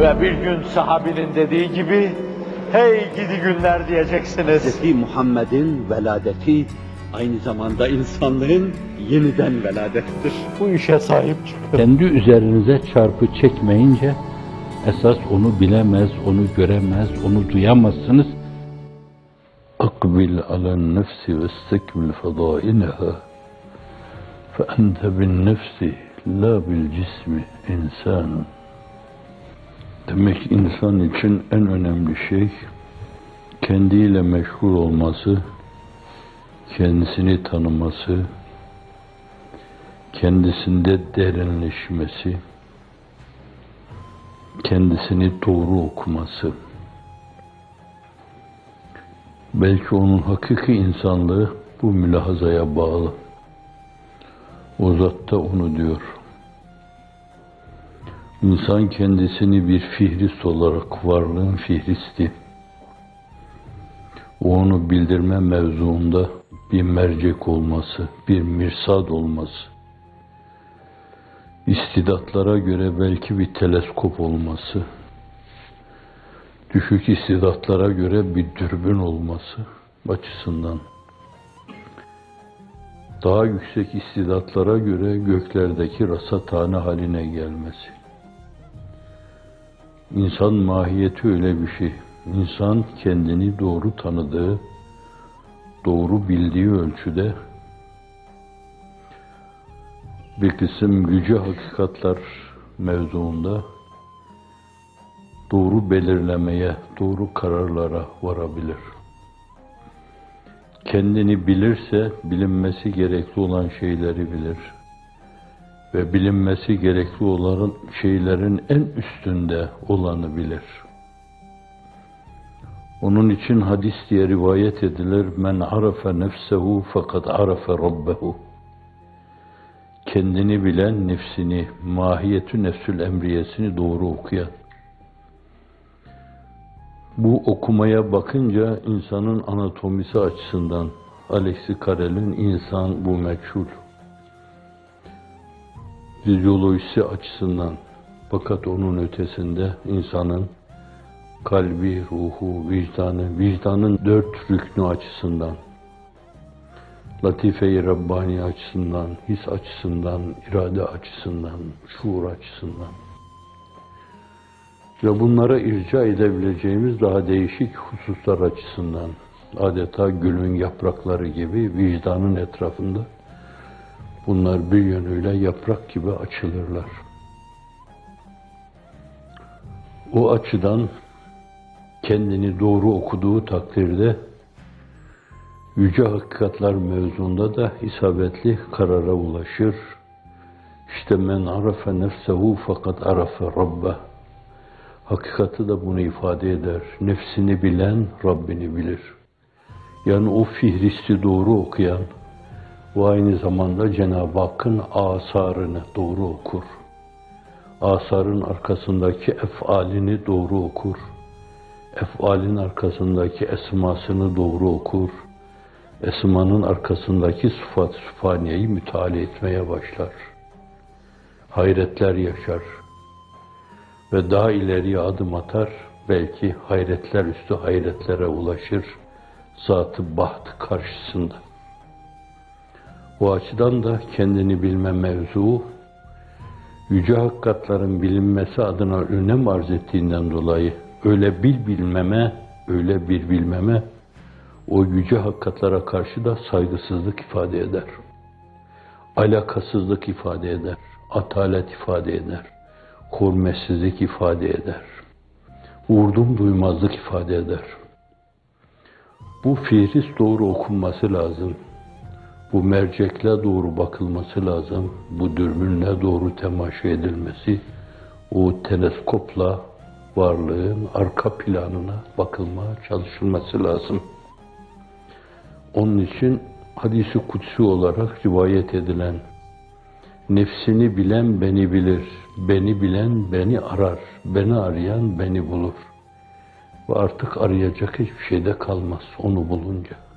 Ve bir gün sahabinin dediği gibi, hey gidi günler diyeceksiniz. Hz. Muhammed'in veladeti aynı zamanda insanlığın yeniden veladettir. Bu işe sahip çıkın. Kendi üzerinize çarpı çekmeyince esas onu bilemez, onu göremez, onu duyamazsınız. أقبل على النفس واستكمل فضائلها فأنت بالنفس لا بالcism insan. Demek insan için en önemli şey kendiyle meşgul olması, kendisini tanıması, kendisinde derinleşmesi, kendisini doğru okuması. Belki onun hakiki insanlığı bu mülahazaya bağlı. O zat da onu diyor. İnsan kendisini bir fihrist olarak varlığın fihristi. Onu bildirme mevzuunda bir mercek olması, bir mirsad olması. İstidatlara göre belki bir teleskop olması, düşük istidatlara göre bir dürbün olması açısından daha yüksek istidatlara göre göklerdeki rasathane haline gelmesi. İnsan mahiyeti öyle bir şey. İnsan kendini doğru tanıdığı, doğru bildiği ölçüde bir kısım yüce hakikatler mevzuunda doğru belirlemeye, doğru kararlara varabilir. Kendini bilirse bilinmesi gerekli olan şeyleri bilir. Ve bilinmesi gerekli olan şeylerin en üstünde olanı bilir. Onun için hadis diye rivayet edilir. Men arafe nefsehu fakat arafe rabbehu. Kendini bilen nefsini, mahiyetü nefsül emriyesini doğru okuyan. Bu okumaya bakınca insanın anatomisi açısından Alexi Carrel'in insan bu meçhul fizyolojisi açısından fakat onun ötesinde insanın kalbi, ruhu, vicdanı, vicdanın dört rüknü açısından latife-i Rabbani açısından, his açısından, irade açısından, şuur açısından. Ve bunlara irca edebileceğimiz daha değişik hususlar açısından adeta gülün yaprakları gibi vicdanın etrafında bunlar bir yönüyle yaprak gibi açılırlar. O açıdan kendini doğru okuduğu takdirde yüce hakikatler mevzunda da isabetli karara ulaşır. İşte men arafe nefsehu fakat arafe rabbeh Hakikati de bunu ifade eder. Nefsini bilen Rabbini bilir. Yani o fihristi doğru okuyan, bu aynı zamanda Cenab-ı Hakk'ın asarını doğru okur. Asarın arkasındaki efalini doğru okur. Efalin arkasındaki esmasını doğru okur. Esmanın arkasındaki sıfat süfaniyeyi müteala etmeye başlar. Hayretler yaşar ve daha ileriye adım atar, belki hayretler üstü hayretlere ulaşır, zatı baht karşısında. Bu açıdan da kendini bilme mevzu, yüce hakikatların bilinmesi adına önem arz ettiğinden dolayı öyle bil bilmeme, öyle bir bilmeme, o yüce hakikatlara karşı da saygısızlık ifade eder. Alakasızlık ifade eder, atalet ifade eder hürmetsizlik ifade eder. Vurdum duymazlık ifade eder. Bu fihrist doğru okunması lazım. Bu mercekle doğru bakılması lazım. Bu dürbünle doğru temaşa edilmesi, o teleskopla varlığın arka planına bakılmaya çalışılması lazım. Onun için hadisi kutsi olarak rivayet edilen Nefsini bilen beni bilir, beni bilen beni arar, beni arayan beni bulur. Ve artık arayacak hiçbir şeyde kalmaz onu bulunca.